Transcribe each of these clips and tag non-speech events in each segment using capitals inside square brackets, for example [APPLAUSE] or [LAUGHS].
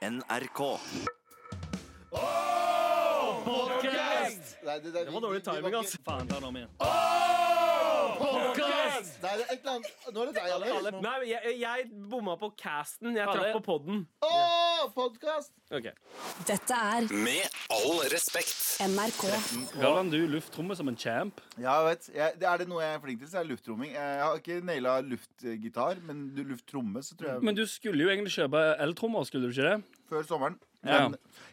NRK. Nei, det, det, Det var dårlig timing, ass. Faen, ta den om igjen. Podcast! Nei, det er et eller annet Nå er det deg, Alex. Nei, jeg, jeg bomma på casten. Jeg traff på podden. Åh, podcast! Okay. Dette er Med all respekt. NRK. Galvan, du lufttrommer som en champ. Ja, jeg vet. Jeg, det er det noe jeg er flink til, så er det lufttromming. Jeg har ikke naila luftgitar, men du- lufttromme, så tror jeg Men du skulle jo egentlig kjøpe eltrommer, skulle du ikke det? Før sommeren. Ja.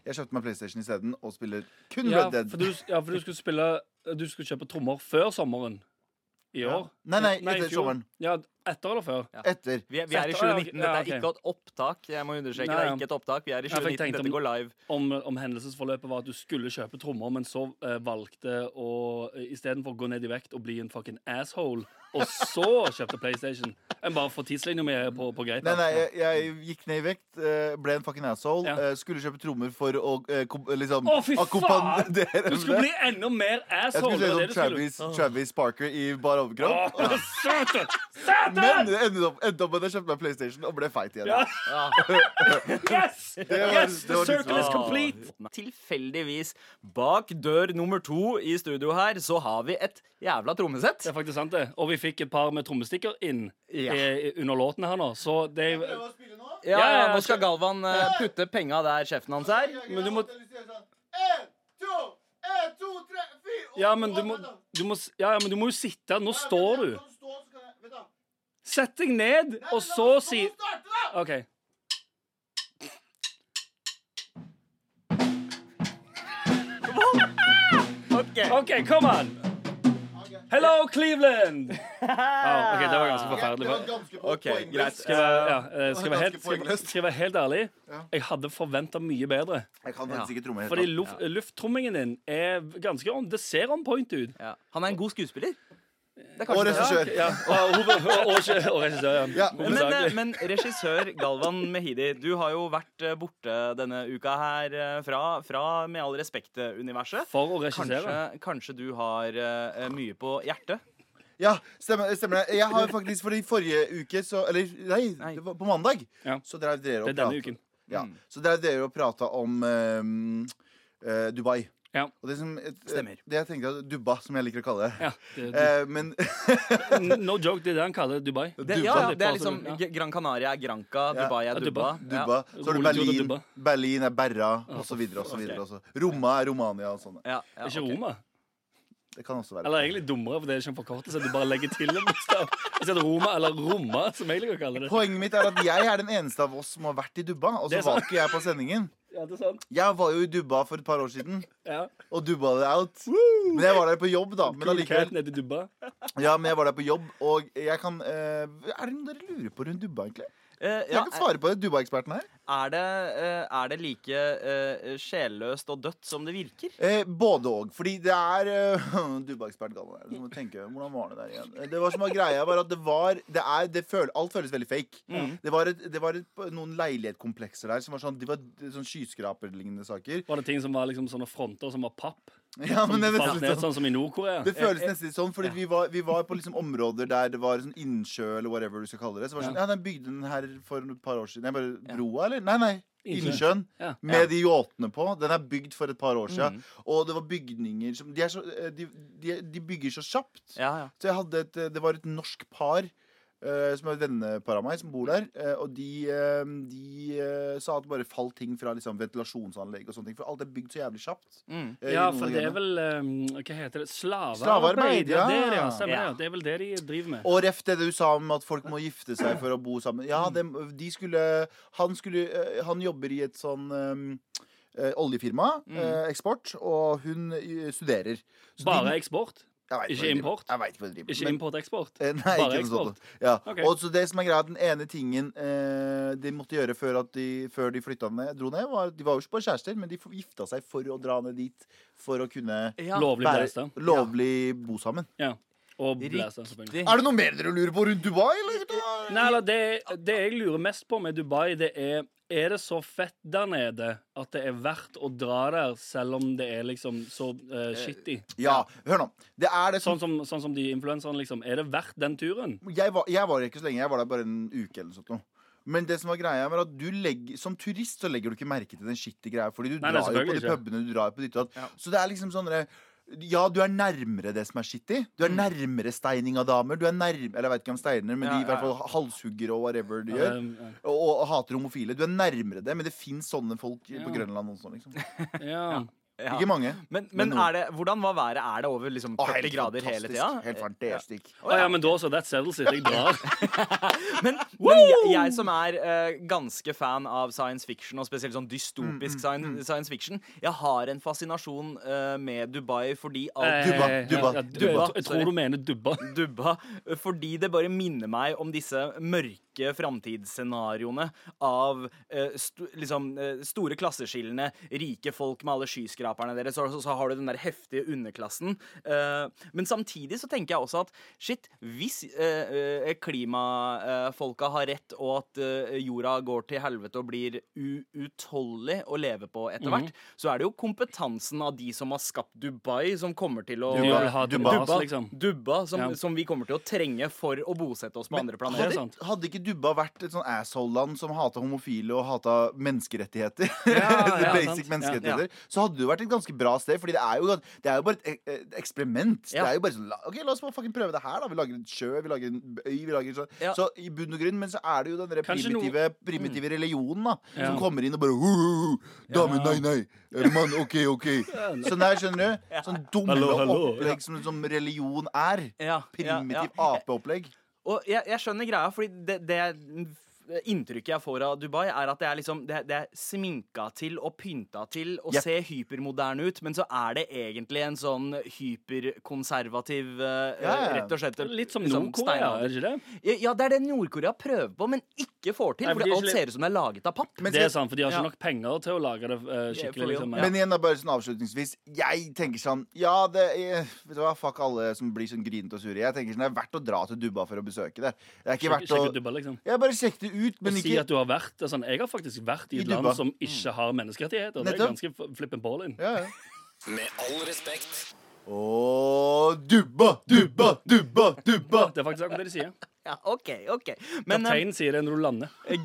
Jeg kjøpte meg PlayStation isteden og spiller kun Ja, Red Dead. for du, ja, for du skulle spille Du skulle kjøpe trommer før sommeren i Ja. år. Nei, nei, i etter fjor. sommeren. Ja, etter eller før? Etter. Vi er, vi er i 2019. Dette er ikke et opptak. Jeg må understreke, Nei, det er ikke et opptak. Vi er i Ja, for jeg 2019. tenkte Dette går live. Om, om hendelsesforløpet var at du skulle kjøpe trommer, men så uh, valgte å uh, istedenfor å gå ned i vekt og bli en fucking asshole, og så kjøpte PlayStation. En bare for tidslinja mi på, på greit. Nei, nei, jeg, jeg gikk ned i vekt, eh, ble en fucking asshole. Ja. eh, Skulle kjøpe trommer for å eh, liksom Å, fy faen! [LAUGHS] Du skulle bli enda mer Jeg asshole. skulle se det som skulle. Travis, Travis Parker i bar overkropp. Å, Satan! Men Satan! det endte opp, endte opp med at jeg kjøpte meg PlayStation og ble feit igjen. Ja. Yes! [LAUGHS] var- yes! det var The circle is complete. Tilfeldigvis, bak dør nummer to i studio her, så har vi et jævla trommesett. Det er faktisk sant, det. Og vi fikk et par med trommestikker inn Ja. i, under låten her nå. Så det Ja, Ja, ja, ja, nå skal Galvan uh, putte penga der sjefen hans er. Men du må Ja, men du må, du må, ja, ja, men du må jo sitte. Nå står du. Sett deg ned, og så si [LAUGHS] OK. OK, come on! Hello, Cleveland! [LAUGHS] Oh, OK, det var ganske forferdelig. Ok, greit. Skal jeg være, ja, skal være, helt, Ganske skal, poengløst. skal jeg være helt ærlig? Jeg hadde forventa mye bedre. Jeg kan faktisk ikke tromme helt. Fordi luft, lufttrommingen din er ganske on, Det ser on point ut. Han er en god skuespiller. Og regissør. Ja, og, regissør, ja. Ja, Men, eh, men regissør Galvan Mehidi, du har jo vært eh, borte denne uka her eh, fra, fra Med all respekt-universet. For å regissere. Kanskje, kanskje du har mye på hjertet? Ja, stemmer, stemmer det. Jeg har faktisk For i forrige uke så Eller nei, Nei. det var på mandag. Ja. Så drev dere og prata ja, Så drev dere og prata om um, uh, Dubai. Ja. Og det som et, Stemmer. Det jeg tenkte at Dubba, som jeg liker å kalle det. Ja, det, Eh, men no joke, det er det han kaller Dubai. Det, ja, ja, det er liksom ja. Gran Canaria er Granca. Dubai Ja, er Dubba. Dubba. Dubba. Så har du Rolig tur til Berlin. Berlin er Berra, og så videre og så videre. også. Roma er Romania og sånne. Ja, ja, Ikke. Roma. Det kan også være. Eller egentlig dummere, for det er ikke en forkortelse. Du bare legger til en bokstav. I stedet Roma eller Roma, som jeg liker å kalle det. Poenget mitt er at jeg er den eneste av oss som har vært i Dubba. Og så var ikke jeg på sendingen. Ja, det er sant. Jeg var jo i Dubba for et par år siden Ja. og dubba det out. Men jeg var der på jobb, da. Men allikevel. Ja, men jeg var der på jobb, og jeg kan uh, Er det noe dere lurer på rundt Dubba, egentlig? Eh, Jeg kan svare på det, Dubba-eksperten her. Er, det, eh, er det like uh, sjelløst og dødt som det virker? Eh, både og. Fordi det er [LAUGHS] uh, Dubba-ekspert Galvan her. Så må tenke, hvordan var det der igjen? Eh, Det var som var greia, var at det var det er, det føl, Alt føles veldig fake. Det var, et, det var et, noen leilighetskomplekser der som var sånn De var sånn skyskraperlignende saker. Var det ting som var liksom sånne fronter som var papp? [LAUGHS] Ja, men det, nesten ned sånn. sånn som i Nord-Korea? Det føles nesten litt sånn, fordi vi var, vi var på liksom områder der det var sånn innsjø, eller whatever du skal kalle det. Så var det sånn, ja, den bygde den her for et par år siden. Jeg bare, Broa, eller? Nei, nei. Innsjø. Innsjøen. Ja. Med de yachtene på. Den er bygd for et par år siden. Mm. Og det var bygninger som De, er så, eh, de, de, de bygger så kjapt. Ja, ja. Så jeg hadde et, det var et norsk par eh, som er vennepar av meg, som bor der. eh, og de, eh, de eh, sa at det bare falt ting fra liksom, ventilasjonsanlegg og sånne ting. For alt er bygd så jævlig kjapt. Mm. eh, Ja, for det er vel um, Hva heter det? Slavearbeid? Slavearbeid, Ja, det er ja. ja. Stemmer Ja. det. Er vel det de driver med. Og ref det du sa om at folk må gifte seg for å bo sammen. Ja, de, de skulle Han, skulle, eh, han jobber i et sånn eh, eh, oljefirma, mm. eksport, og hun eh, studerer. Så Bare de, eksport? Jeg vet ikke import? Jeg vet ikke hva de driver. Ikke import-eksport? Eh, Nei, Bare eksport? Ja. Okay. Og så det som er greia, den ene tingen eh, de måtte gjøre før, at de, før de flytta ned, dro ned, var De var jo ikke bare kjærester, men de gifta seg for å dra ned dit for å kunne Ja. Lovlig være blæste. lovlig bo sammen. Ja. Og blæse selvfølgelig. Er det noe mer dere lurer på rundt Dubai, eller? Nei, eller det, det jeg lurer mest på med Dubai, det er Er det så fett der nede at det er verdt å dra der, selv om det er liksom så uh, shitty? Ja, hør nå. Det er det som Sånn som, sånn som de influenserne, liksom. Er det verdt den turen? jeg var, jeg var ikke så lenge, jeg var der bare en uke eller noe sånt. Men det som var greia var at du legger, som turist så legger du ikke merke til den skittige greia. Fordi du Nei, nei, drar jo på de pubene, du drar på ditt og datt. Ja. Så det er liksom sånn derre- ja, du er nærmere det som er skittig. Du er nærmere steining av damer. Du er nærmere, eller jeg vet ikke om steiner, men Ja, de i hvert fall halshugger og whatever de gjør. Um, ja. Og, og hater homofile. Du er nærmere det, men det fins sånne folk Ja. på Grønland også, liksom. [LAUGHS] ja. Ja. Ikke mange. Men, Men men er det, hvordan var været? Er det over liksom Å, 40 grader hele tida? Helt fantastisk. Å ja, men da så. That settles it. Jeg [LAUGHS] drar. [LAUGHS] Men, men jeg, jeg som er uh, ganske fan av science fiction, og spesielt sånn Mm, dystopisk science, science fiction, jeg har en fascinasjon uh, med Dubai fordi alt Eh, Dubba, dubba, ja, ja, dubba. Jeg tror du mener dubba. dubba. Fordi det bare minner meg om disse mørke framtidsscenarioene av st liksom, eh, store klasseskillene, rike folk med alle skyskraperne deres, og så, har du den der heftige underklassen. Eh, men samtidig så tenker jeg også at shit, hvis eh, eh, klimafolka har rett, og at eh, jorda går til helvete og blir uutholdelig å leve på etter hvert, så er det jo kompetansen av de som har skapt Dubai, som kommer til å Dubba, ha dubba. Dubbas, liksom. Dubba, som, Ja. som vi kommer til å trenge for å bosette oss på andre Det er planeter. Hadde, Hadde ikke Dubba vært et sånn asshole-land som hata homofile og hata menneskerettigheter, Ja, ja, [LAUGHS] basic sant. menneskerettigheter, så hadde det vært et ganske bra sted. Fordi det er jo, det er jo bare et et eksperiment. Ja. Det er jo bare sånn OK, la oss bare fucking prøve det her, da. Vi lager en sjø, vi lager en øy, vi lager sånn. Ja. Så i bunn og grunn, men så er det jo den derre primitive, primitive religionen, da. Ja. Som kommer inn og bare «Hu, hu, hu, Dame, nei, nei. Eh, Mann, OK, OK. Sånn der, skjønner du? Sånn dumme Hallo, hallo. opplegg som, som religion er. Ja, ja, Primitiv ja. apeopplegg. Og jeg, jeg skjønner greia, fordi det, det inntrykket jeg får av Dubai, er at det er liksom Det, det er sminka til og pynta til og Yep. ser hypermoderne ut, men så er det egentlig en sånn hyperkonservativ uh, Ja, ja. Rett og slett Litt som liksom Nord-Korea, er det ikke det? Ja, Ja, det er det Nord-Korea prøver på, men ikke får til. For fordi alt ser ut som det er laget av papp. Men Det er sant, for de har ikke Ja. nok penger til å lage det uh, skikkelig. Liksom. Ja. Men igjen da, bare sånn avslutningsvis Jeg tenker sånn Ja, det er, vet du hva, fuck alle som blir sånn grinete og sure Jeg tenker sånn, det er verdt å dra til Dubba for å besøke det Det er ikke Sjek, verdt å dubba, liksom. Jeg bare sjekk det ut, men Og si at du har vært sånn, Jeg har faktisk vært i et I land som ikke har menneskerettigheter. Det er ganske flippen ballin. ja, ja. Med all respekt. Og Dubba, Dubba, Dubba, Dubba Det er faktisk akkurat det de sier. [LAUGHS] Ja, OK, OK. Men eh, Kapteinen sier det når du lander. [LAUGHS]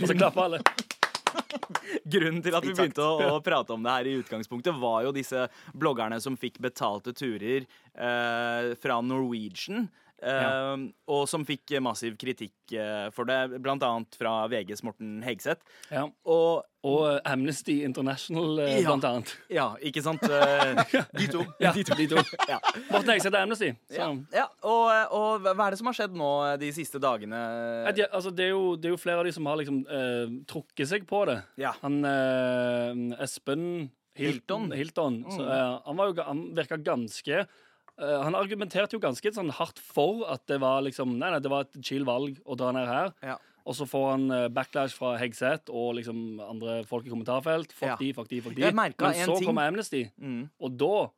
Og så klapper alle. [LAUGHS] grunnen til at vi begynte å, å prate om det her i utgangspunktet, var jo disse bloggerne som fikk betalte turer eh, fra Norwegian. Eh, Og som fikk massiv kritikk uh, for det, blant annet fra VGs Morten Hegseth. Ja. Og Og uh, Amnesty International, eh, Ja. blant annet. ja, ikke sant? [LAUGHS] De to Ja, de to. De to. [LAUGHS] ja. Morten Hegseth er Amnesty. Ja, ja og, og hva er det som har skjedd nå de siste dagene? De, altså, det, er jo, det er jo flere av de som har liksom eh, trukket seg på det. Ja. Han Espen Hilton, Hilton. Hilton så, eh, han, var jo, han virka ganske eh, Han argumenterte jo ganske sånn hardt for at det var liksom Nei, nei, det var et chill valg å dra ned her. Ja. Og så får han eh, backlash fra Hegseth og liksom andre folk i kommentarfelt. Fuck Ja. de, fuck de, fuck de. Men så ting. kommer Amnesty, Mm. og da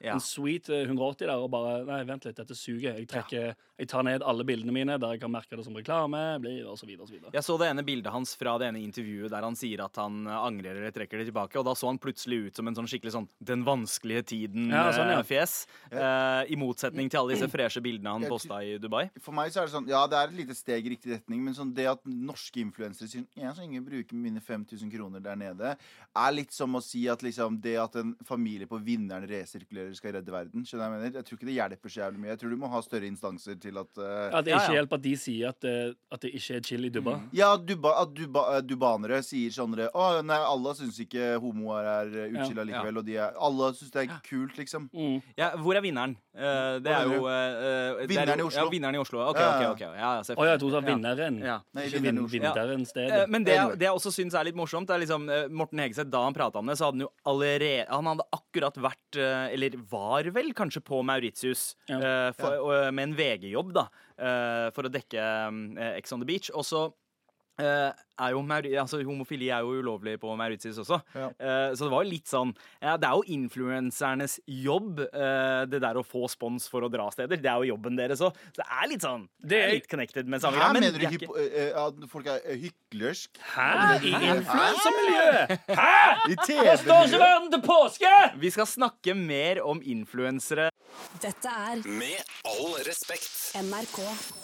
Ja. en sweet eh, 180 der og bare Nei, vent litt, dette suger. Jeg trekker Jeg tar ned alle bildene mine der jeg kan merke det som reklame, blir, og så videre og så videre. Jeg så det ene bildet hans fra det ene intervjuet der han sier at han eh, angrer eller trekker det tilbake, og da så han plutselig ut som en sånn skikkelig sånn 'den vanskelige Ja, sånn, ja. tiden'-fjes. I motsetning til alle disse freshe bildene han posta i Dubai. For meg så er det sånn Ja, det er et lite steg i riktig retning, men sånn det at norske influensere sier Jeg så ingen bruker mine 5000 kroner der nede, er litt som å si at liksom det at en familie på Vinneren resirkulerer, skal redde verden. Skjønner jeg mener? Jeg tror ikke det hjelper så jævlig mye. Jeg tror du må ha større instanser til at uh, At det ikke ja. hjelper at de sier at det, at det ikke er chill i Dubba. Ja, duba, at duba, eh, dubanere sier sånn Å, nei, alle syns ikke homoer er eh, utskilla Ja, likevel, og de er Alle syns det er kult, liksom. Mm. Ja, hvor er vinneren? Eh, det er jo uh, er Vinneren i Oslo. Ja, vinneren i Oslo. OK, OK. ja. ok Ja, ja, Å ja, jeg tror du sa vinneren. Ja. Nei, Ikke vinneren i vin, Oslo. vinteren Eh, stedet. Men det, det jeg også syns er litt morsomt, er liksom Morten Hegeseth, da han prata om det, så hadde han jo allerede Han hadde akkurat vært, eller var vel kanskje på Mauritius Ja. for, med en VG-jobb, da, for å dekke eh, Ex on the Beach. Og så eh, er jo Mauri altså, homofili er jo ulovlig på Mauritius også. Ja. Uh, så det var jo litt sånn ja, Det er jo influensernes jobb, uh, det der å få spons for å dra steder. Det er jo jobben deres òg. Så det er litt sånn Det er litt connected med samme greie. Men mener du ikke, eh, at folk er hyklersk? Hæ? I influensermiljøet? Hæ? I Står ikke verden til påske? vi skal snakke mer om influensere. Dette er Med all respekt. NRK.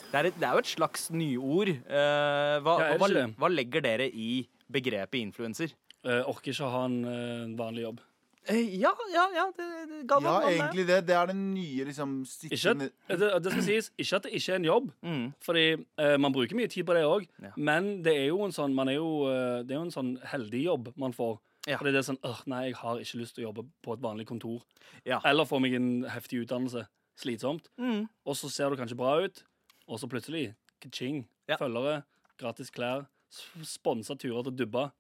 Det er, et, det er jo et slags nyord. Eh, hva, Ja, hva, hva legger dere i begrepet influenser? Eh, orker ikke å ha en eh, vanlig jobb. Eh, ja, ja, ja. Det, det, Ja, egentlig det. Det er den nye liksom Ikke at, det, det skal sies, ikke at det ikke er en jobb, Mm. fordi eh, man bruker mye tid på det òg. Ja. Men det er jo en sånn man er jo, det er jo en sånn heldig jobb man får. Ja. Fordi det er sånn «Åh, Nei, jeg har ikke lyst til å jobbe på et vanlig kontor. Ja. Eller få meg en heftig utdannelse. Slitsomt. Mm. Og så ser du kanskje bra ut, og så plutselig ka-ching. Ja. Følgere, gratis klær, sponsa turer til Dubba.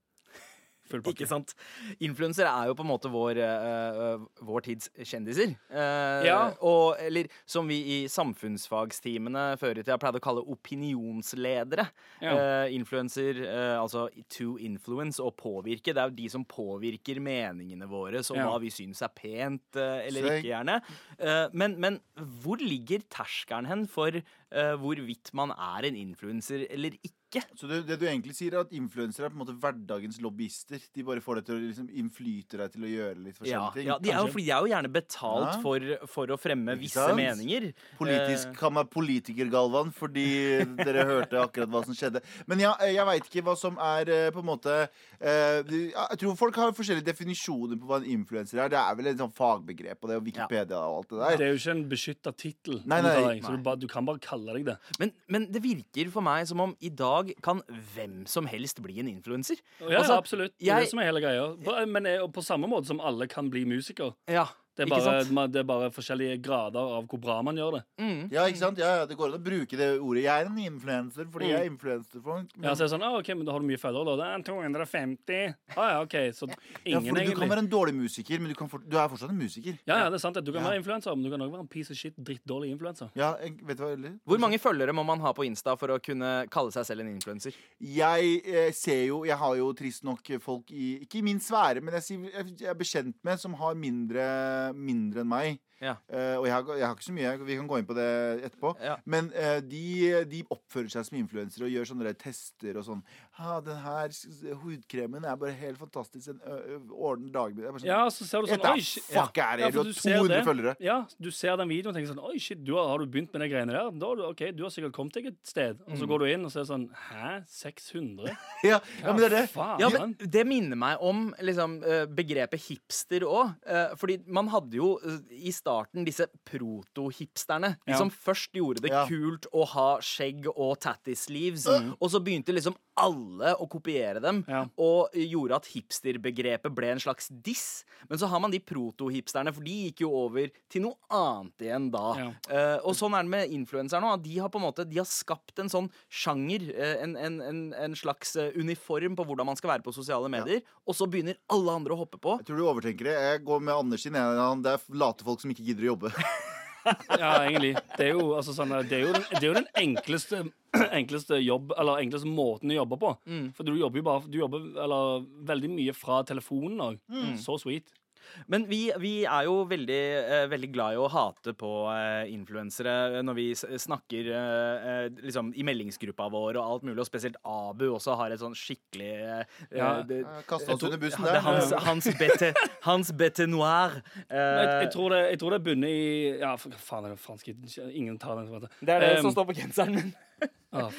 Full pakke. Ikke sant? Influensere er jo på en måte vår, eh, vår tids kjendiser. Uh, Ja. Og, eller som vi i samfunnsfagstimene før i tida pleide å kalle opinionsledere. Ja. Uh, influenser, eh, altså to influence, og påvirke. Det er jo de som påvirker meningene våre, som Ja. hva vi syns er pent eller Så ikke, gjerne. Eh, men, men hvor ligger terskelen hen for eh, hvorvidt man er en influenser eller ikke? Så det, det du egentlig sier, er at influensere er på en måte hverdagens lobbyister. De bare får deg til å liksom innflyte deg til å gjøre litt forskjellige Ja, ting. ja, de er jo, de er jo gjerne betalt Ja. for, for å fremme visse meninger. Politisk Eh, kan være politiker, Galvan, fordi dere hørte akkurat hva som skjedde. Men ja, eh, jeg veit ikke hva som er eh, på en måte eh, Jeg tror folk har forskjellige definisjoner på hva en influenser er. Det er vel et sånn fagbegrep, og det er jo Wikipedia og alt det der. Det er jo ikke en beskytta tittel. Så du, bare, du kan bare kalle deg det. Men, men det virker for meg som om i dag kan hvem som helst bli en influenser. Ja, Altså, ja, absolutt. Det er det som er hele greia. På- Men er- på samme måte som alle kan bli musiker. Ja, Det er, bare, det er bare forskjellige grader av hvor bra man gjør det. Mm. Ja, ikke sant? Ja, ja, Det går an å bruke det ordet. Jeg er en influenser fordi jeg er influenserfolk. Men... Ja, så er det sånn, ah, ok, men Da har du mye følgere, da. Det er 250. Ah, ja, ok, Så ja, ingen, fordi du kan være en dårlig musiker, men du, kan for, du er fortsatt en musiker. Ja, ja, det er sant. Du kan Ja. være influenser, men du kan også være en piece of shit, drittdårlig influenser. Ja, jeg, vet du hva, eller? Hvor mange følgere må man ha på Insta for å kunne kalle seg selv en influenser? Jeg eh, ser jo Jeg har jo trist nok folk i Ikke i min sfære, men jeg, jeg er bekjent med som har mindre, mindre enn meg. Ja. Uh, og jeg har, jeg har ikke så mye. Vi kan gå inn på det etterpå. Ja. Men uh, de, de oppfører seg som influensere og gjør sånne der tester og sånn. Ja, den her hudkremen er bare helt fantastisk. En ø- er bare sånn, Ja, så ser du sånn Oi, shit. fuck er det? Ja, Du har 200 det. følgere. Ja, du ser den videoen og tenker sånn Oi, shit, du har, har du begynt med de greiene der? Da, ok, du har sikkert kommet deg et sted. Og Mm. så går du inn, og så er sånn Hæ? 600? [LAUGHS] Ja, ja, men det er det. Faen. Ja, men Det minner meg om liksom, eh, begrepet hipster òg. fordi man hadde jo i i starten disse proto-hipsterne. De som først gjorde det kult å ha skjegg og tattis-sleeves, Og så begynte liksom alle å kopiere dem. Og gjorde at hipsterbegrepet ble en slags diss. Men så har man de proto-hipsterne, for de gikk jo over til noe annet igjen da. Eh, og sånn er det med influensere nå. at De har på en måte De har skapt en sånn sjanger, eh, en, en, en, en slags eh, uniform på hvordan man skal være på sosiale medier. Og så begynner alle andre å hoppe på. Jeg tror du overtenker det. Jeg går med Anders sin. Det er late folk som ikke gidder å jobbe. [LAUGHS] Ja, egentlig. Det er jo, altså, sånn, det er jo, den, det er jo den enkleste, [CLEARS THROAT] enkleste jobb Eller enkleste måten å jobbe på. Mm. For du jobber jo bare Du jobber eller, veldig mye fra telefonen òg. Mm. Så sweet. Men vi, vi er jo veldig, eh, veldig glad i å hate på eh, influensere når vi snakker eh, eh, liksom, i meldingsgruppa vår og alt mulig, og spesielt Abu også har et sånn skikkelig eh, Ja. det, Kasta oss under bussen det der. er hans, hans, bete, hans bete noir. Jeg, Eh, jeg, tror det, jeg tror det bunner i Ja, faen, er det fransk Ingen tar den. det er det som Um, står på genseren min. Ah,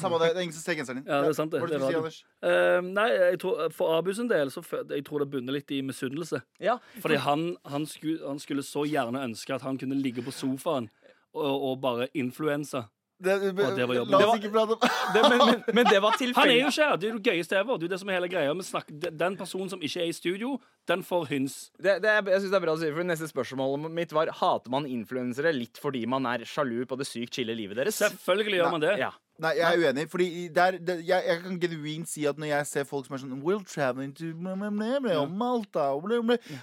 samme det. Det er ingen som ser genseren din. Ja, det er sant det. Hva Det er du si. Anders? Uh, nei, jeg tror, for Abu sin del så jeg tror det bunner litt i misunnelse. Ja, Fordi han, han, skulle, han skulle så gjerne ønske at han kunne ligge på sofaen og, og bare influense. Det, det var jobben. La Det oss var- ikke prate om [LAUGHS] det, men, men, men det var [LAUGHS] tilfellet. Han er jo ikke her! Det er jo det gøyeste ever. Det er det som er hele greia. Vi snakker- Den personen som ikke er i studio, den får hyns. Det, det, jeg synes det er bra å si, for Neste spørsmål mitt var Hater man influensere litt fordi man er sjalu på det sykt chille livet deres. Selvfølgelig gjør man det. Ja. Nei, jeg er uenig. Fordi der, der, jeg, jeg kan genuint si at når jeg ser folk som er sånn We'll travel to Malta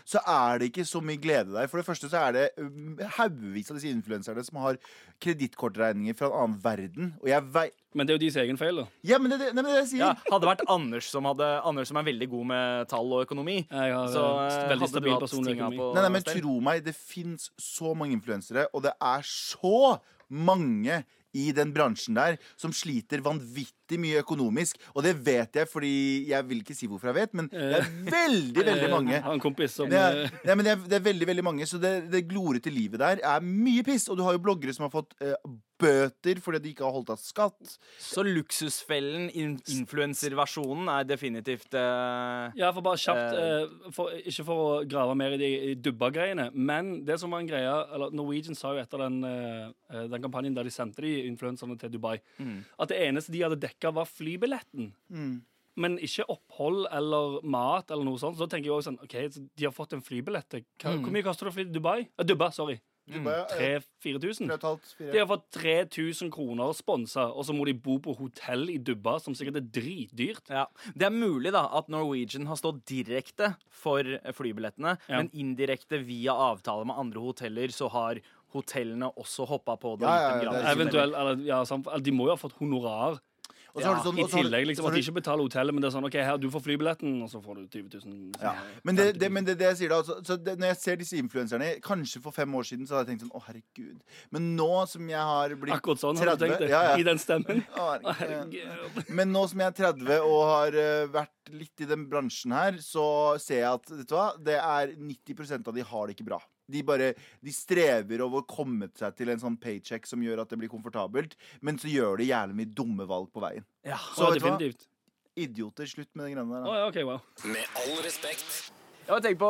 Så er det ikke så mye glede der. For det første så er det um, haugevis av disse influenserne som har kredittkortregninger fra en annen verden. Og jeg vei... Men det er jo deres egen feil, da. Ja, men det, det, nei, men det det jeg sier. Ja, hadde det vært Anders som, hadde, Anders som er veldig god med tall og økonomi, ja, ja, så eh, veldig hadde du hatt tinga på Nei, nei, men tro meg, det fins så mange influensere, og det er så mange i den bransjen der som sliter vanvittig mye økonomisk. Og det vet jeg fordi Jeg vil ikke si hvorfor jeg vet, men det er veldig, veldig mange. Han kompis som Det er, eh, nei, men det, er, det er veldig veldig mange Så det, det glorete livet der er mye piss. Og du har jo bloggere som har fått uh, bøter fordi de ikke har holdt av skatt. Så luksusfellen, in influenserversjonen, er definitivt uh, Ja, for bare kjapt uh, for, Ikke for å grave mer i de dubba-greiene, men det som var en greie eller Norwegian sa jo etter den, uh, den kampanjen der de sendte de influenserne til Dubai, at det eneste de hadde dekka, var flybilletten. Men ikke opphold eller mat eller noe sånt. Så da tenker jeg også sånn OK, de har fått en flybillett. Hva, Hvor mye koster det å fly til Dubai? Eh, Dubba, sorry. Mm. eh, 3000-4000? tre og et halvt, fire. De har fått 3000 kroner sponsa, og så må de bo på hotell i Dubba, som sikkert er dritdyrt. Ja. Det er mulig da at Norwegian har stått direkte for flybillettene, Ja. men indirekte via avtale med andre hoteller så har hotellene også hoppa på det. Ja, ja, ja, det Eventuelt, eller, ja, De må jo ha fått honorar Du sånn- i tillegg. liksom At de ikke betaler hotellet, men det er sånn OK, her, du får flybilletten, og så får du 20 000. Ja. Men det, det, men det, det jeg sier da så, så det, Når jeg ser disse influenserne Kanskje for fem år siden så hadde jeg tenkt sånn Å, herregud. Men nå som jeg har blitt Akkurat sånn har du tenkt det. ja, ja. I den stemmen. [LAUGHS] Å, herregud. Men nå som jeg er 30 og har eh, vært litt i den bransjen her, så ser jeg at vet du hva, det er 90% av de har det ikke bra. De bare, de strever over å komme seg til en sånn paycheck som gjør at det blir komfortabelt, men så gjør de jævlig mye dumme valg på veien. Ja. Så vet du hva? definitivt. Idioter. Slutt med de greiene der. da. Oh, ja, okay, wow. Med all respekt. Jeg har på,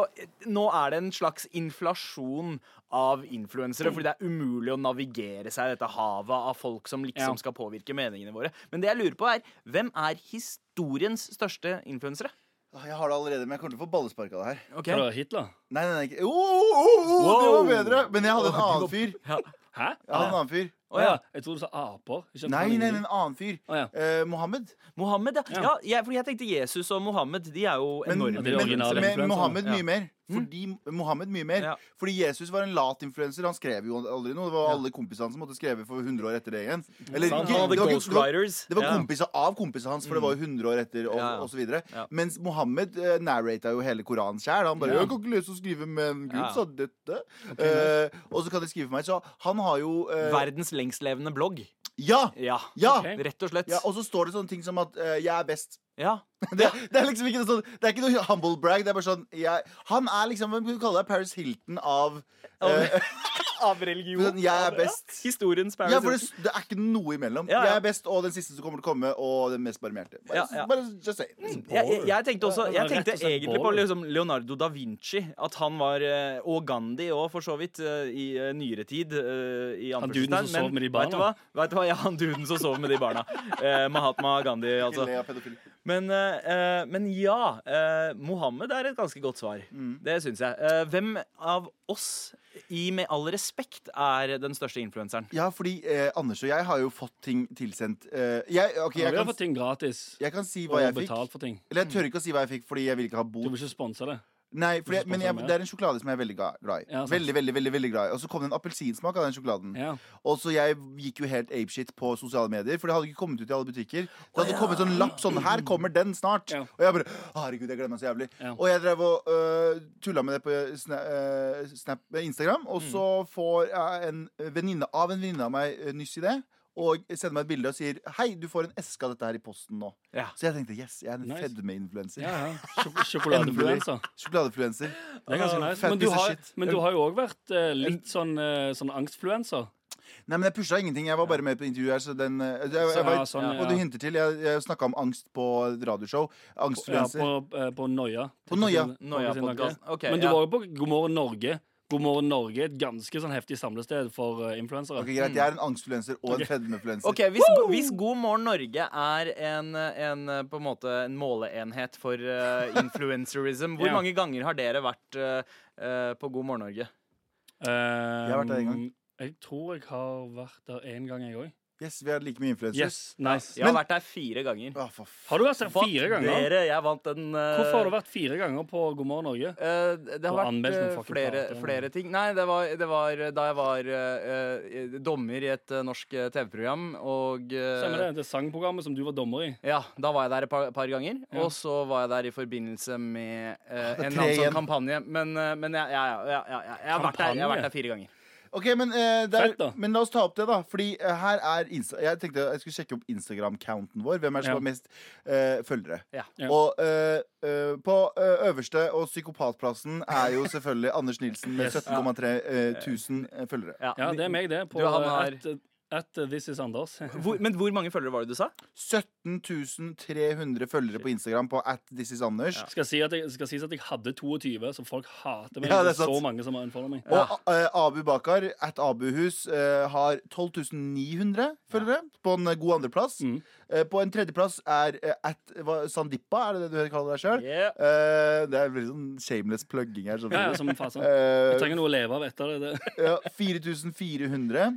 Nå er det en slags inflasjon av influensere, fordi det er umulig å navigere seg i dette havet av folk som liksom Ja. skal påvirke meningene våre. Men det jeg lurer på, er hvem er historiens største influensere? Ah, Jeg har det allerede, men jeg kommer til å få ballespark av det her. Okay. Fra Hitler? Nei, nei, nei ikke. Oh, oh, oh, oh, Det var bedre! Men jeg hadde en annen fyr. Ja. Hæ? Jeg hadde en annen fyr. Å ja. Jeg trodde du sa aper. Nei, nei, en annen fyr. Å, ja. Eh, Mohammed. Mohammed, ja. Ja. ja. jeg, fordi jeg tenkte Jesus og Mohammed de er jo Men, enorme. Men, originale men. Mohammed Ja. mye mer. Fordi Mohammed mye mer Ja. Fordi Jesus var en lat influenser. Han skrev jo aldri noe. Det var alle kompisene hans som måtte skrive for 100 år etter det igjen. Eller, Sant. Og The det var, ikke- det var, det var ja. kompiser av kompisene hans, for det var jo 100 år etter, og, Ja, ja. og så videre. Ja. Mens Mohammed uh, narrata jo hele Koranen sjæl. Han bare Ja. 'Jeg kan ikke lese og skrive, men Gud Ja. sa dette'. Eh, og så kan de skrive for meg. Så han har jo eh, Verdens lengstlevende blogg. Ja! Ja. Ja! Okay. Rett og slett. ja! Og så står det sånne ting som at eh, 'jeg er best'. Ja. [LAUGHS] Det, det er liksom ikke noe sånn Det er ikke noe humble brag. Det er bare sånn jeg, Han er liksom Hvem kan du kalle deg Paris Hilton av eh, [LAUGHS] Av religion. sånn, Jeg er best. Historiens Paris Ja, for det, det er ikke noe imellom. Ja, ja. Jeg er best, og den siste som kommer til å komme, og den mest barmhjerte. Bare, Ja, ja. bare just say it. jeg, jeg, jeg tenkte også Jeg tenkte egentlig på liksom Leonardo da Vinci. At han var eh, Og Gandhi òg, for så vidt, eh, i eh, nyere tid. I Han duden som sov med de vet du barna? hva? Vet du hva? Ja, han duden som sov med de barna. Eh, Mahatma Gandhi, altså. Men, eh, eh, men ja, eh, Mohammed er et ganske godt svar. Mm. Det syns jeg. Eh, hvem av oss, i Med all respekt, er den største influenseren? Ja, fordi eh, Anders og jeg har jo fått ting tilsendt. Eh, jeg, ok, Ja, jeg, vi har kan, fått ting gratis. jeg kan si Og hva jeg fikk. betalt for ting. Eller jeg tør ikke å si hva jeg fikk, fordi jeg vil ikke ha Du bot. vil ikke sponse det? Nei, for jeg, men jeg, det er en sjokolade som jeg er veldig glad i. Ja, veldig, veldig, veldig, veldig glad i Og så kom det en appelsinsmak av den sjokoladen. Ja. Og så jeg gikk jo helt apeshit på sosiale medier, for det hadde ikke kommet ut i alle butikker. Det hadde kommet sånn lapp sånn 'Her kommer den snart'. Ja. Og jeg bare Herregud, jeg gleder meg så jævlig. Og jeg drev og øh, tulla med det på sna, øh, Snap, Instagram, og så får jeg en venninne av en venninne av meg øh, nyss i det. Og sender meg et bilde og sier 'Hei, du får en eske av dette her i posten nå'. Ja. Så jeg tenkte yes, jeg er en Nice. fedmeinfluenser. ja, ja. [LAUGHS] Sjok Sjokoladefluenser. Sjokoladefluenser. Det er ganske nice. Men du har, men du har jo òg vært eh, litt sånn, eh, sånn angstfluenser. Nei, men jeg pusha ingenting. Jeg var bare med på intervjuet her, så den øh, jeg, jeg, jeg, ja, sånn, ja. Og du hinter til Jeg, jeg snakka om angst på radioshow. radioshow. Ja, Angstfluenser. på, eh, på Noia. På Noia. Noia-podcast. Ok, Men du ja. var jo på God morgen Norge. God morgen Norge er et ganske sånn heftig samlested for uh, influensere. Ok, Greit, jeg er en angstfluenser og en fedmefluenser. Ok, hvis, hvis God morgen Norge er en, en, eh, på en måte en måleenhet for uh, influencerism, hvor [LAUGHS] Ja. mange ganger har dere vært uh, uh, på God morgen Norge? jeg har vært der en gang. Jeg tror jeg har vært der én gang, jeg òg. Yes, vi har like mye influensere. Yes, nice. Jeg har Men- vært der fire ganger. Å, for f Har du vært der fire ganger? Dere, jeg vant en eh, Hvorfor har du vært fire ganger på God morgen Norge? Eh, det har Og vært anmeldt noen eh, fucking flere, plater. flere ting. Nei, det var, det var da jeg var eh, eh, dommer i et eh, norsk eh, TV-program, og eh, Stemmer det? Det sangprogrammet som du var dommer i. Ja, da var jeg der et par, par ganger. Ja. Og så var jeg der i forbindelse med eh, [LAUGHS] en annen sånn igjen. kampanje. Men, eh, men jeg, jeg, jeg, jeg, jeg, jeg, har vært der, jeg har vært der fire ganger. Ok, men, eh, det er, Fett, da. men la oss ta opp det, da. Fordi eh, her er Insta Jeg tenkte jeg skulle sjekke opp Instagram-counten vår. Hvem er det som Ja. har mest eh, følgere? Ja. Ja. Og eh, eh, på eh, øverste og psykopatplassen er jo selvfølgelig Anders Nilsen med Yes. 17,3 eh, 1000 eh, følgere. Ja, det er meg, det. På Du, han har- at, at This Is Anders. [LAUGHS] Hvor, men hvor mange følgere var det du sa? 17.300 følgere på Instagram på at this is Anders. Skal, si at jeg, skal sies at jeg hadde 22, så folk hater meg. Ja, det det er sant. så mange som har unfollow meg. Og uh, Abu Bakar at Abuhus uh, har 12 900 følgere på en eh, god andreplass. Mm. Eh, på en tredjeplass er at hva, Sandipa, er det det du kaller deg sjøl? Yeah. det er veldig sånn shameless plugging her. Sånn. ja, som fasen. Eh, Jeg trenger noe å leve av etter det. [LAUGHS] ja, 4400.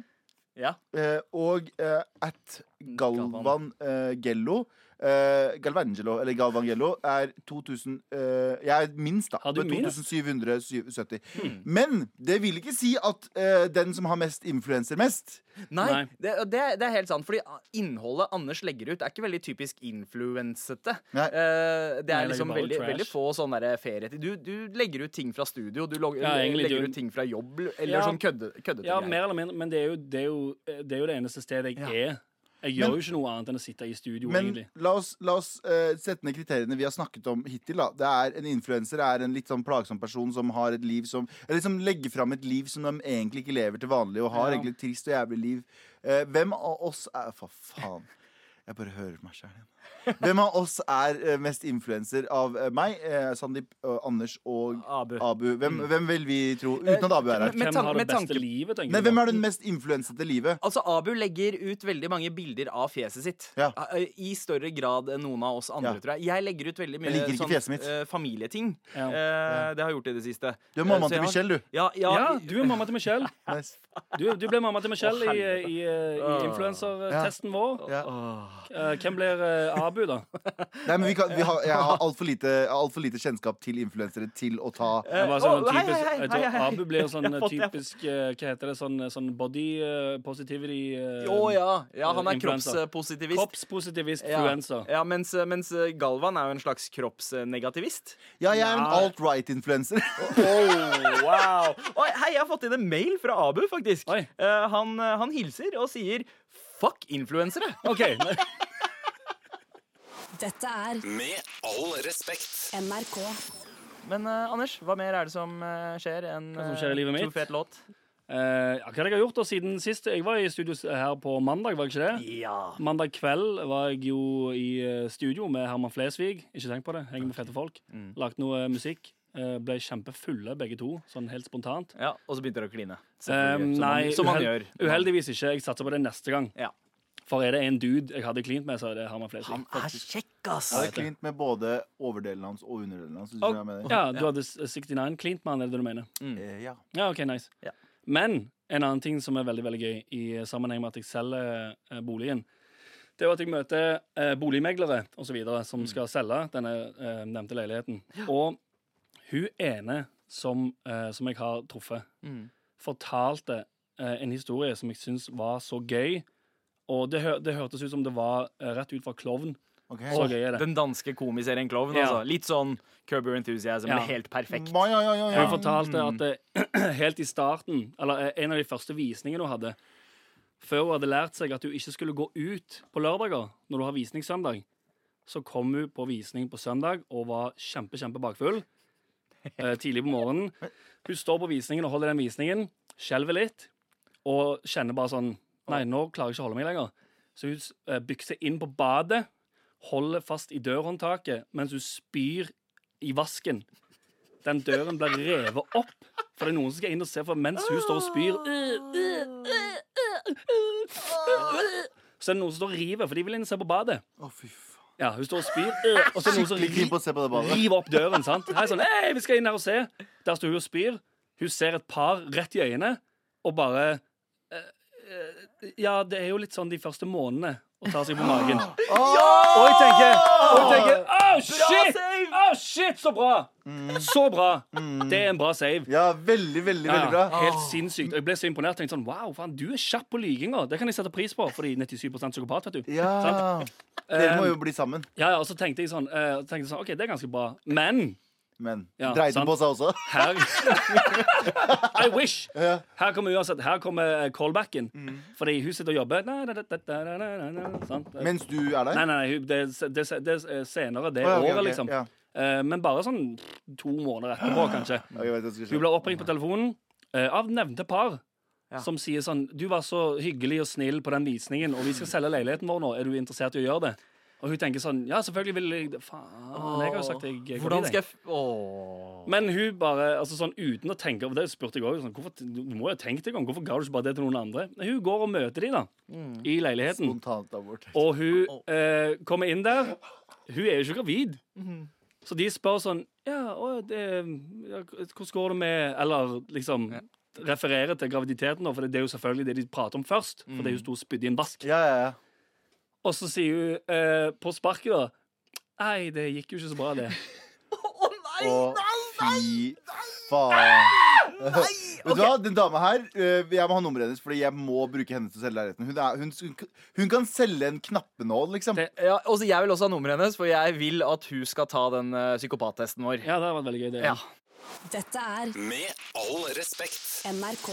Ja. eh, og eh, at Galvan eh, Gello eh, Galvangelo, eller Galvangello, er 2000 uh, Jeg er minst, da. Med minst? 2770. Men det vil ikke si at uh, den som har mest influenser mest Nei, Nei. Det, det, det er helt sant. Fordi innholdet Anders legger ut, er ikke veldig typisk influensete. Eh, det er Nei, liksom veldig, veldig få sånne der ferietid. Du, du legger ut ting fra studio, du log, Ja, egentlig, legger du- ut ting fra jobb, eller Ja. sånn kødde, køddete Ja, mer eller mindre, men det er jo det, er jo, det, er jo det eneste stedet jeg Ja. er. Jeg gjør jo ikke noe annet enn å sitte i studio, Men egentlig. la oss, la oss uh, sette ned kriteriene vi har snakket om hittil. Da. Det er En influenser er en litt sånn plagsom person som har et liv som Eller som legger fram et liv som de egentlig ikke lever til vanlig, og har Ja. egentlig et trist og jævlig liv. Uh, hvem av oss er For faen. Jeg bare hører meg sjæl igjen. [LAUGHS] Hvem av oss er eh, mest influenser av eh, meg, eh, Sandeep, Anders og Abu. Abu? Hvem, hvem vil vi tro? Uten at Abu er her. Hvem har det beste livet, tenker Men du? hvem er den mest influensete livet? Altså, Abu legger ut veldig mange bilder av fjeset sitt. Ja. I større grad enn noen av oss andre, Ja. tror jeg. Jeg legger ut veldig mye sånn, uh, eh, familieting. Ja. Uh, det har jeg gjort i det siste. Du er mammaen til har- Michelle, du. Ja, ja, Ja, du er mamma til Michelle. [LAUGHS] Nice. Du, du ble mamma til Michelle oh, i, i, i influensertesten vår. Ja. Hvem blir eh, Abu, da? Nei, men vi kan, vi har, Jeg har altfor lite, alt lite kjennskap til influensere til å ta Jeg, var sånn, hei, typisk, hei, hei, hei, hei. Abu blir jo sånn [LAUGHS] typisk eh, Hva heter det? Sånn, sånn body eh, positivity Å oh, ja. ja, han er kroppspositivist. Kroppspositivist Ja. influencer. Ja, mens, mens Galvan er jo en slags kroppsnegativist. Ja, jeg er en alt-right-influenser. [LAUGHS] Oh, wow. Oi, hei, jeg har fått inn en mail fra Abu, faktisk. Eh, han, eh, han hilser og sier Fuck influensere! OK. [LAUGHS] Dette er Med all respekt. NRK. Men eh, Anders, hva mer er det som eh, skjer enn Hva som skjer i livet eh, mitt? to fet låt? Eh, ja, hva har jeg gjort da siden sist? Jeg var i studio s- her på mandag, var jeg ikke det? Ja. Mandag kveld var jeg jo i eh, studio med Herman Flesvig. Ikke tenk på det. Henger med fete folk. Mm. Lagt noe eh, musikk. Eh, ble kjempefulle begge to, sånn helt spontant. ja. Og så begynte dere å kline. Eh, Selvfølgelig. Som man- som man uheld- gjør. uheldigvis ikke. Jeg satser på det neste gang. Ja. For er det en dude jeg hadde klint med, så er det Herman Flesvig. Han er kjekk, ass! Jeg hadde klint med både overdelen hans og underdelen hans. Og-. Ja, du hadde 69 klint med han, er det du mener? Mm. ja. Ja, ok, nice. Ja. Men en annen ting som er veldig veldig gøy i sammenheng med at jeg selger eh, boligen, det er jo at jeg møter eh, boligmeglere og så videre som skal selge denne eh, nevnte leiligheten. Og hun ene som, eh, som jeg har truffet, Mm. fortalte eh, en historie som jeg syns var så gøy. Og det, hø det hørtes ut som det var eh, rett ut fra Klovn. Okay. Så gøy er det. Den danske komiserien Klovn. Ja. Altså. Litt sånn Curb Your Enthusiasm, Ja. men helt perfekt. Ja, ja, ja, ja. Hun fortalte at det, [CLEARS THROAT] helt i starten, eller eh, en av de første visningene hun hadde Før hun hadde lært seg at hun ikke skulle gå ut på lørdager når du har visning søndag, så kom hun på visning på søndag og var kjempe, kjempe bakfull. Eh, tidlig på morgenen. Hun står på visningen og holder den visningen, skjelver litt og kjenner bare sånn Nei, nå klarer jeg ikke å holde meg lenger. Så hun eh, bykser inn på badet, holder fast i dørhåndtaket mens hun spyr i vasken. Den døren blir revet opp, for det er noen som skal inn og se for mens hun står og spyr. Så er det noen som står og river, for de vil inn og se på badet. Å, fy faen. Ja, hun står og spyr, og så er det noen som på på badet. river opp døren. sant? Her er sånn, Hei, vi skal inn her og se. Der står hun og spyr. Hun ser et par rett i øynene og bare Ja, det er jo litt sånn de første månedene å ta seg på magen. [GASPS] Og jeg tenker, og jeg tenker Oh, shit! Oh, shit, så bra! Så bra. Det er en bra save. Ja, veldig, veldig, veldig bra. Helt sinnssykt. Og jeg ble så imponert. Tenkte sånn, wow, faen, Du er kjapp på lyginga. Det kan jeg sette pris på, fordi 97% psykopat. vet du Ja. Dere må jo bli sammen. Ja, ja, og så tenkte jeg sånn, eh, tenkte jeg sånn OK, det er ganske bra. Men Men Ja, dreide sant. på seg også? [LAUGHS] her [LAUGHS] I wish! [LAUGHS] Her kommer uansett Her kommer callbacken. callbacken. Fordi hun sitter og jobber. Mens du er der? Nei, nei, det, det, det er senere det Å, ja, året, liksom. ja. Eh, men bare sånn to måneder etterpå, kanskje. Hun blir oppringt på telefonen eh, av nevnte par. Ja. Som sier sånn Du var så hyggelig og snill på den visningen, og vi skal selge leiligheten vår nå. Er du interessert i å gjøre det? Og hun tenker sånn Ja, selvfølgelig vil jeg. Faen, jeg har jo sagt jeg går Hvordan skal jeg Åh. Men hun bare, altså sånn uten å tenke over det, spurte jeg også, sånn, hvorfor, Du må jo tenke deg om. Hvorfor ga du ikke bare det til noen andre? Hun går og møter de da i leiligheten. Spontant abort. Og hun eh, kommer inn der. Hun er jo ikke gravid. Så de spør sånn Ja, å, det, ja hvordan går det med Eller liksom refererer til graviditeten, da, for det er jo selvfølgelig det de prater om først. For det er jo stor og spydde i en vask. Ja, ja, ja. Og så sier hun eh, på sparket, da Nei, det gikk jo ikke så bra, det. [LAUGHS] Å oh, nei, nei, nei! fy faen. Nei! [LAUGHS] Vet du hva, den dama her øh, Jeg må ha nummeret hennes, Fordi jeg må bruke henne til å selge leiligheten. Hun, er, hun, hun kan selge en knappenål, liksom. Det- Ja, også, jeg vil også ha nummeret hennes, for jeg vil at hun skal ta den uh, psykopattesten vår. Ja, det vært veldig gøy. Det. Ja. Dette er Med all respekt. NRK.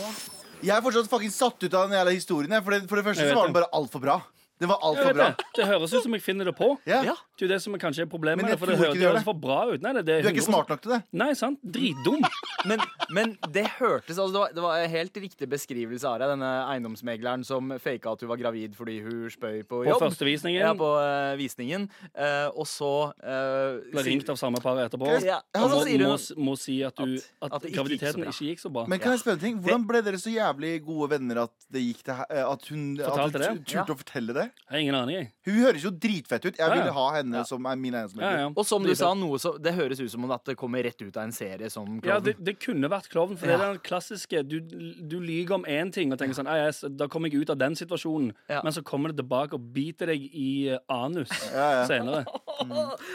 Jeg er fortsatt fucking satt ut av den jævla historien. For det, for det første så var den bare altfor bra. Den var altfor bra. det. det høres ut som jeg finner det på. Ja. Ja. Det er jo det som er kanskje er problemet. Men jeg det, for det tror ikke det gjør høres for bra ut. Nei, det, det Du er ikke 100% smart nok til det. Nei, sant? Dritdum. [LAUGHS] Men, men det hørtes altså, det, var, det var en helt riktig beskrivelse av deg, denne eiendomsmegleren som faka at hun var gravid fordi hun spøy på På jobb. første visningen. Ja, på eh, visningen. Eh, og så uh, Ble ringt av samme par etterpå. Ja, Og og må, så sier må, hun må si at, du, at- at, at det ikke gikk så graviditeten bra. ikke gikk så bra. Men kan jeg spørre en ting? Hvordan ble dere så jævlig gode venner at det gikk til he- At hun, at hun Fortalte det? tu- turte å fortelle det? Jeg har ingen aning, jeg. Hun høres jo dritfett ut. Jeg Ja, ja. ville ha henne Ja. som er min Ja, ja. Og som du sa, noe så, det høres ut som om at det kommer rett ut av en serie som Ja, det, det kunne vært klovn, for det er den klassiske Du, du lyver om én ting og tenker sånn «Ei, jeg, Da kommer jeg ut av den situasjonen, Ja. men så kommer det tilbake og biter deg i eh, anus Ja, ja. senere.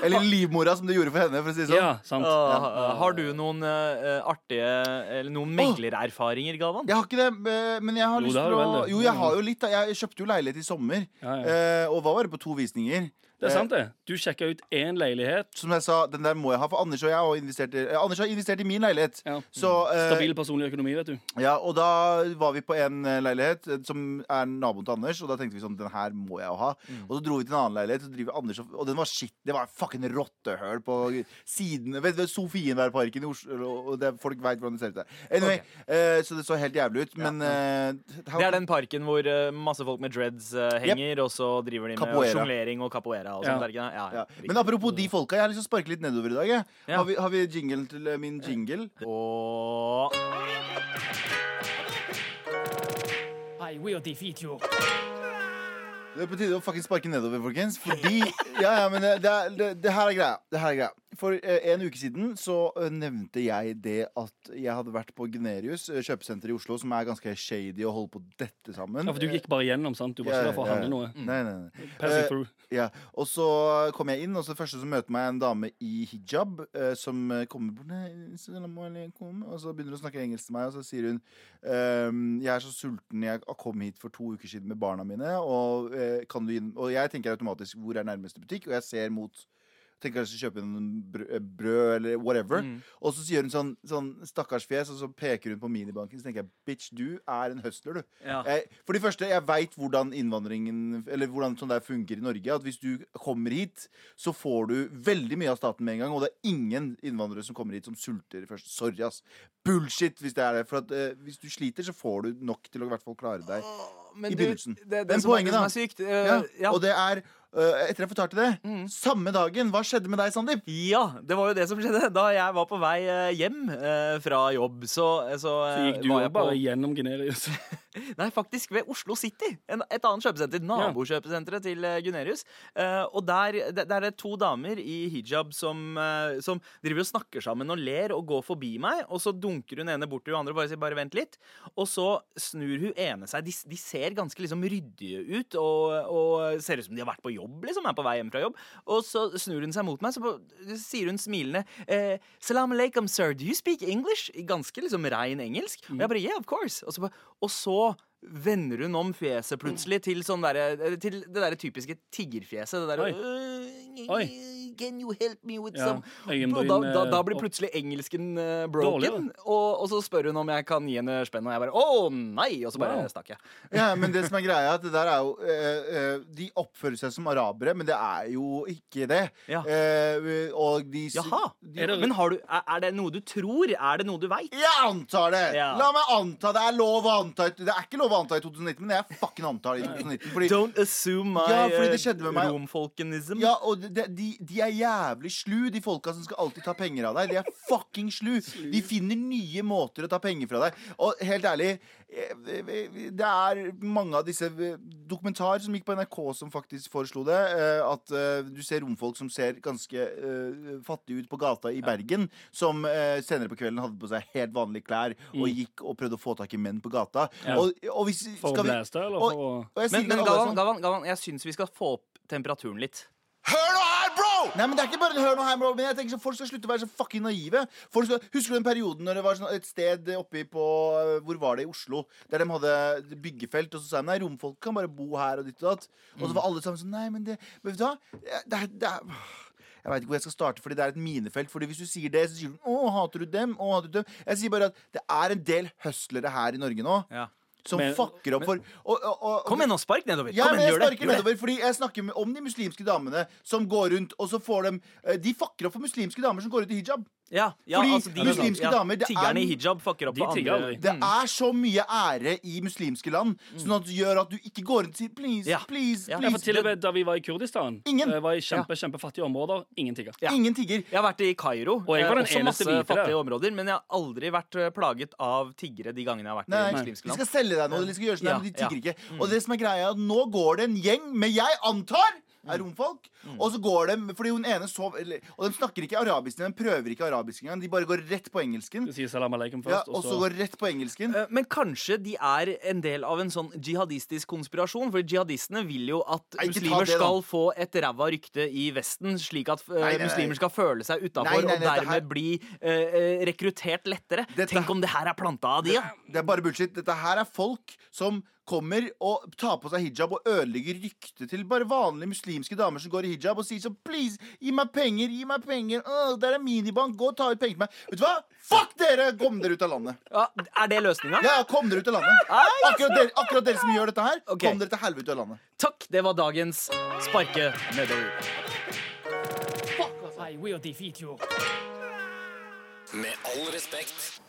Eller livmora, som det gjorde for henne. For å si det sånn. Ja, sant. Åh, Har du noen uh, artige Eller noen meglererfaringer, Galvan? Jeg har ikke det, men jeg har Jo, lyst til å. Jo, jeg har jo litt. da. Jeg kjøpte jo leilighet i sommer, Ja, ja. eh, og var bare på to visninger. Det er sant, det. Du sjekka ut én leilighet. Som jeg sa, den der må jeg ha, for Anders og jeg har investert i, eh, Anders har investert i min leilighet. Ja. Så, eh, Stabil personlig økonomi, vet du. ja, og da var vi på en eh, leilighet eh, som er naboen til Anders, og da tenkte vi sånn, den her må jeg jo ha. Og så dro vi til en annen leilighet, og, driver Anders, og, og den var shit. Det var fucking rottehøl på siden Vet du, Sofienbergparken i Oslo, og det, folk veit hvordan det ser ut der. Anyway, eh, så det så helt jævlig ut, men eh, Det er den parken hvor eh, masse folk med dreads henger, henger, og så driver de med sjonglering og capoeira og sånt. Ja. Ja, ja. Men apropos de folka, jeg har lyst til å sparke litt nedover i dag. Jeg. Ja. Har, vi, har vi jingle til eh, min jingle? Og I will defeat you. Det er på tide å fucking sparke nedover, folkens. Fordi Ja, ja, men det, det, det, det her er greia. Det her er greia. For eh, en uke siden så eh, nevnte jeg det at jeg hadde vært på Gunerius eh, kjøpesenter i Oslo, som er ganske shady å holde på dette sammen. Ja, for du gikk bare gjennom, sant? Du var ikke der for å handle noe. Nei, nei, nei. Passing Eh, through. Ja, Og så kom jeg inn, og så det første som møter meg, er en dame i hijab uh, som kommer bort Og så begynner hun å snakke engelsk til meg, og så sier hun ehm, Jeg er så sulten, jeg kom hit for to uker siden med barna mine, og, kan du inn Og jeg tenker automatisk hvor er nærmeste butikk, og jeg ser mot Tenker skal kjøpe noe brød, eh, eller whatever. Mm. Og så sier hun sånn, sånn stakkars fjes, og så peker hun på minibanken. Så tenker jeg bitch, du er en hustler, du. Ja. Jeg, for det første, jeg veit hvordan innvandringen Eller hvordan sånn der funker i Norge. At hvis du kommer hit, så får du veldig mye av staten med en gang. Og det er ingen innvandrere som kommer hit som sulter først. Sorry, ass. Bullshit hvis det er det. For at, eh, hvis du sliter, så får du nok til å i hvert fall klare deg. Men I begynnelsen. Det, det, Men er- poenget det da- sykt uh, Ja. ja. Og det er Etter jeg fortalte det, samme dagen Hva skjedde med deg, Sandeep? Ja, det var jo det som skjedde. Da jeg var på vei eh, hjem eh, fra jobb, så, så, Så eh, gikk du jo bare gjennom Generius. [LAUGHS] Nei, faktisk ved Oslo City. En, et annet kjøpesenter. Nabokjøpesenteret til eh, Gunerius. Uh, og der, der, der er det to damer i hijab som, uh, som driver og snakker sammen og ler og går forbi meg. Og så dunker hun ene bort til hun andre og bare sier 'bare vent litt'. Og så snur hun ene seg. De, de ser ganske liksom ryddige ut og, og ser ut som de har vært på jobb, liksom. Er på vei hjem fra jobb. Og så snur hun seg mot meg, så på, sier hun smilende eh, 'Salam aleikum, sir. Do you speak English?' Ganske liksom rein engelsk. Og jeg bare 'yeah, of course'. Og så, og så vender hun om fjeset plutselig til sånn der, Til det derre typiske tiggerfjeset. Det derre Oi. «Øh, Oi. Can you help me with Ja, some Og da, da, da eh, blir plutselig engelsken eh, broken. Og, og så spør hun om jeg kan gi henne spenn, og jeg bare å nei! Og så bare Wow. stakk jeg. [LAUGHS] Ja, men det som er greia, er at det der er jo eh, eh, De oppfører seg som arabere, men det er jo ikke det. Ja. Eh, og de Jaha. De, Er det- Men har du, er, er det noe du tror? Er det noe du veit? jeg antar det! Ja. La meg anta det. er lov å anta Det er ikke lov å anta i 2019, men jeg fucking antar det i 2019. Fordi, Don't assume my Ja, fordi det skjedde med meg. romfolkenism. ja, og de, de, de er jævlig slu, de folka som skal alltid ta penger av deg. De er fucking slu. De finner nye måter å ta penger fra deg. Og helt ærlig, eh, det er mange av disse eh, dokumentarer som gikk på NRK som faktisk foreslo det. eh, At du ser romfolk som ser ganske fattige ut på gata i Bergen, som senere på kvelden hadde på seg helt vanlige klær og gikk og prøvde å få tak i menn på gata. Og, og hvis, For å skal vi- blæste, eller og- for å og jeg Men, men er sånn. Galvan, Galvan, jeg syns vi skal få opp temperaturen litt. Hør nå her, bro! Nei, men det er ikke bare hør nå her, bro Men jeg tenker så Folk skal slutte å være så fucking naive. Folk skal, husker du den perioden når det var sånn et sted oppi på Hvor var det i Oslo? Der de hadde byggefelt, og så sa de nei, romfolk kan bare bo her og ditt og datt. Og så var alle sammen sånn Nei, men det Men vet du hva? Det det jeg vet ikke hvor jeg skal starte, fordi det er et minefelt. Fordi Hvis du sier det, så sier du 'Å, hater du dem?' Å, hater du dem? Jeg sier bare at det er en del høstlere her i Norge nå Ja. Som Men- fucker opp for og, og, og, Kom igjen, nå, spark nedover. ja, Kom men jeg gjør sparker det. nedover, fordi jeg snakker om de muslimske damene som går rundt, og så får de eh, De fucker opp for muslimske damer som går ut i hijab. Ja, ja, Fordi altså, de, muslimske ja, damer, det er- Tiggerne i hijab fucker opp De for andre. Det er så mye ære i muslimske land, sånn at det gjør at du ikke går rundt og sier 'please, Ja. please', Ja, Ja, for please. til og med da vi var i Kurdistan, Ingen. eh, var i kjempe, kjempefattige områder, ingen tigger. Ja. Ingen tigger. Jeg har vært i Kairo. Og jeg var eh, den også eneste masse hvite fattige områder, men jeg har aldri vært eh, plaget av tiggere de gangene jeg har vært Nei, i muslimske land. skal selge deg noe, de skal gjøre sånn, Ja, men de ja. tigger ikke. Og det som er greia, nå går det en gjeng med jeg antar er romfolk. Og så går de Fordi hun ene sov Og de snakker ikke arabisk, de prøver ikke arabisk engang. De bare går rett på engelsken. Du sier salam aleikum Ja, og så går rett på engelsken. Eh, Men kanskje de er en del av en sånn jihadistisk konspirasjon? For jihadistene vil jo at Nei, muslimer det, skal få et ræva rykte i Vesten, slik at eh, Nei, nei, muslimer skal føle seg utafor og dermed her- bli eh, rekruttert lettere. Dette- Tenk om det her er planta av de, ja. Det er bare bullshit. Dette her er folk som kommer og tar på seg hijab og ødelegger ryktet til bare vanlige muslimske damer som går i hijab og sier sånn Please, gi meg penger, gi meg penger. Åh, der er minibank. Gå og ta ut penger til meg. Vet du hva? Fuck dere! Kom dere ut av landet. ja. Er det løsninga? Ja, kom dere ut av landet. Akkurat dere, akkurat dere som gjør dette her, okay. kom dere til helvete ut av landet. Takk, det var dagens sparke nedover. I will defeat you. Med all respekt.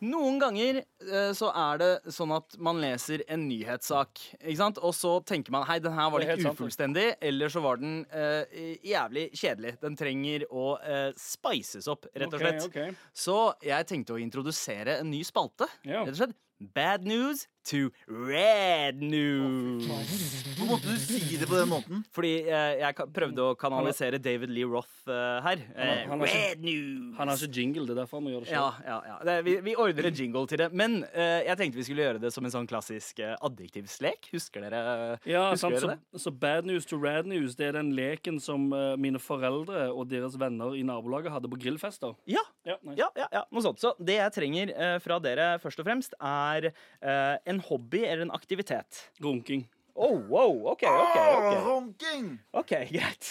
Noen ganger eh, så er det sånn at man leser en nyhetssak, ikke sant? og så tenker man hei, den her var Det er litt helt sant, det. ufullstendig, eller så var den eh, jævlig kjedelig. Den trenger å eh, spices opp, rett og Ok, slett. ok. Så jeg tenkte å introdusere en ny spalte, Ja. rett og slett. Bad news to red news. Hvorfor måtte du si det på den måten? Fordi eh, jeg prøvde å kanalisere David Lee Roth eh, her. Eh, han har ikke- red news! Han har ikke jingle, det er derfor han må gjøre det Ja, selv. ja, ja. Det, vi, vi ordner en jingle til det. Men eh, jeg tenkte vi skulle gjøre det som en sånn klassisk eh, adjektivslek. Husker dere, Ja, husker sant, så, dere det? så bad news to rad news Det er den leken som eh, mine foreldre og deres venner i nabolaget hadde på grillfester. Ja, Ja, nice. ja, ja, ja, noe sånt. Så det jeg trenger eh, fra dere først og fremst, er eh, en hobby eller en aktivitet. Runking. Oh, wow, OK, OK. ok Runking! Ok, [LAUGHS] Greit.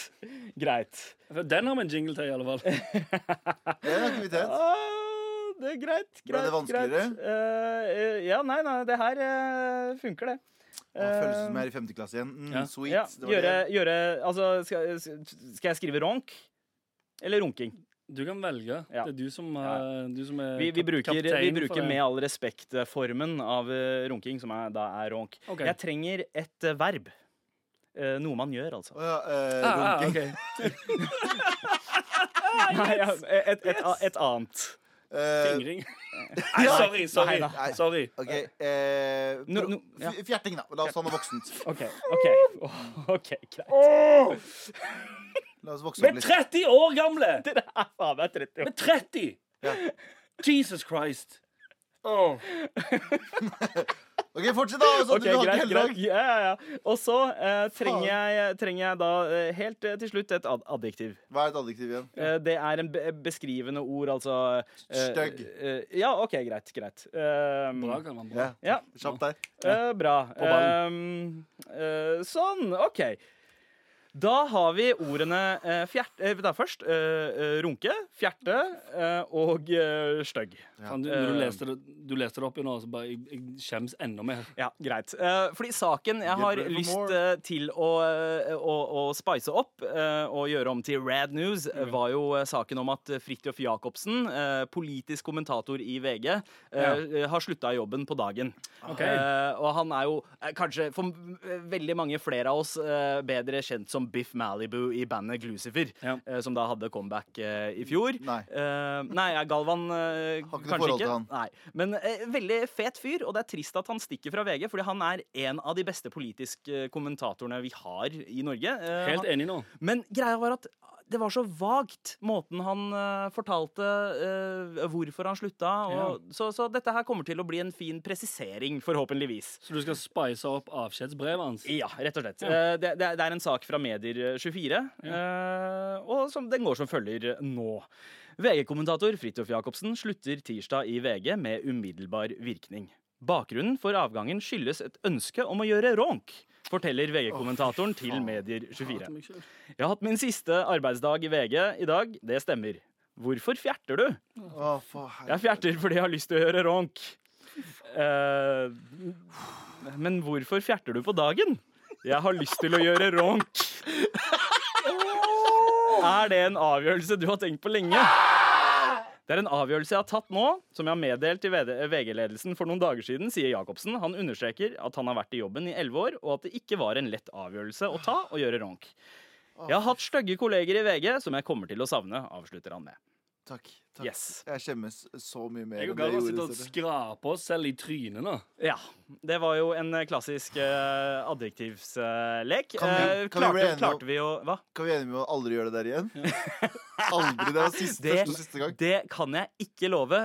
Greit. Den har vi en jingle til, i alle fall. [LAUGHS] Det er en aktivitet. Ah, det er greit. greit Ble det vanskeligere? greit. Eh, eh, ja, nei, nei, det her eh, funker, det. Å, føles som jeg er i femte klasse igjen. Mm, Ja. Sweet. Ja, Det var gjøre, det. gjøre Altså, skal, skal jeg skrive ronk? Eller runking? Du kan velge. Ja. Det er du som, eh, du som er Vi, vi bruker, kaptein Vi bruker med all respekt-formen av eh, runking, som er, da er ronk. Okay. Jeg trenger et eh, verb. Eh, noe man gjør, altså. Å ja, eh, Ah, ah, okay. [LAUGHS] Nei, ja, et, et, et, et annet. Eh, Fingring. [LAUGHS] Nei, sorry. Sorry. Nei, nei. sorry. Okay, Eh, No, no, ja. Fjerting, da. La oss ta noe voksent. OK. ok Åh, [LAUGHS] OK, greit. La oss vokse Vi opp er litt. 30 år gamle! Dere er faen meg 30 Vi år. er 30! Ja. Jesus Christ. Åh. OK, fortsett, da. Så Ok, du har ikke greit, hele greit. dag. Ja, ja, ja. Og så eh, trenger, jeg, trenger jeg da eh, helt eh, til slutt et ad adjektiv. Hva er et adjektiv igjen? Eh, det er en be beskrivende ord, altså eh, Stygg. eh, ja, OK, greit. greit. Um, Bra, kan man bra. Ja, Ja. Kjapt der. Eh, bra. ballen. Um, eh, sånn, OK. Da har vi ordene eh, fjert... Eh, da først eh, eh, runke, fjerte eh, og eh, stygg. Ja. du, Eh, du, leste det, du leste det opp i nå, så bare jeg, jeg skjems enda mer. Ja, greit. Eh, fordi saken jeg har lyst eh, til å, eh, å, å spice opp eh, og gjøre om til rad news, eh, var jo eh, saken om at Fridtjof Jacobsen, eh, politisk kommentator i VG, eh, har slutta i jobben på dagen. Okay. Eh, og han er jo eh, kanskje for eh, veldig mange flere av oss eh, bedre kjent som Biff Malibu i bandet Glucifer, Ja. eh, som da hadde comeback eh, i fjor. Nei. Eh, nei, ja, Galvan Har ikke kanskje ikke. han. Nei. Men veldig fet fyr, og det er trist at han stikker fra VG, fordi han er en av de beste politiske kommentatorene vi har i Norge. Helt enig nå. men greia var at det var så vagt, måten han uh, fortalte uh, hvorfor han slutta. Og, så, så dette her kommer til å bli en fin presisering, forhåpentligvis. Så du skal spice opp avskjedsbrevet hans? Ja, rett og slett. Eh, det, det, det er en sak fra Medier24, eh, og som, den går som følger nå. VG-kommentator Fridtjof Jacobsen slutter tirsdag i VG med umiddelbar virkning. Bakgrunnen for avgangen skyldes et ønske om å gjøre ronk, forteller VG-kommentatoren til Medier24. Jeg har hatt min siste arbeidsdag i VG i dag, det stemmer. Hvorfor fjerter du? Jeg fjerter fordi jeg har lyst til å gjøre ronk. Eh, men hvorfor fjerter du på dagen? Jeg har lyst til å gjøre ronk. Er det en avgjørelse du har tenkt på lenge? Det er en avgjørelse jeg har tatt nå, som jeg har meddelt til VG-ledelsen for noen dager siden, sier Jacobsen. Han understreker at han har vært i jobben i elleve år, og at det ikke var en lett avgjørelse å ta og gjøre ronk. Jeg har hatt stygge kolleger i VG som jeg kommer til å savne, avslutter han med. Takk. takk. Yes. Jeg skjemmes så mye mer Jeg og Galvan sitter og skraper oss selv i trynet nå. Ja. Det var jo en klassisk uh, adjektivslek. Kan vi- Eh, kan vi klarte, om- klarte vi å Hva? Kan vi enige med å aldri gjøre det der igjen? [LAUGHS] aldri. Det var siste, Det- første og siste gang. Det kan jeg ikke love.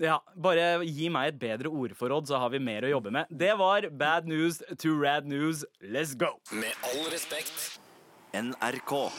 Ja, Bare gi meg et bedre ordforråd, så har vi mer å jobbe med. Det var bad news to rad news. Let's go! Med all respekt. NRK.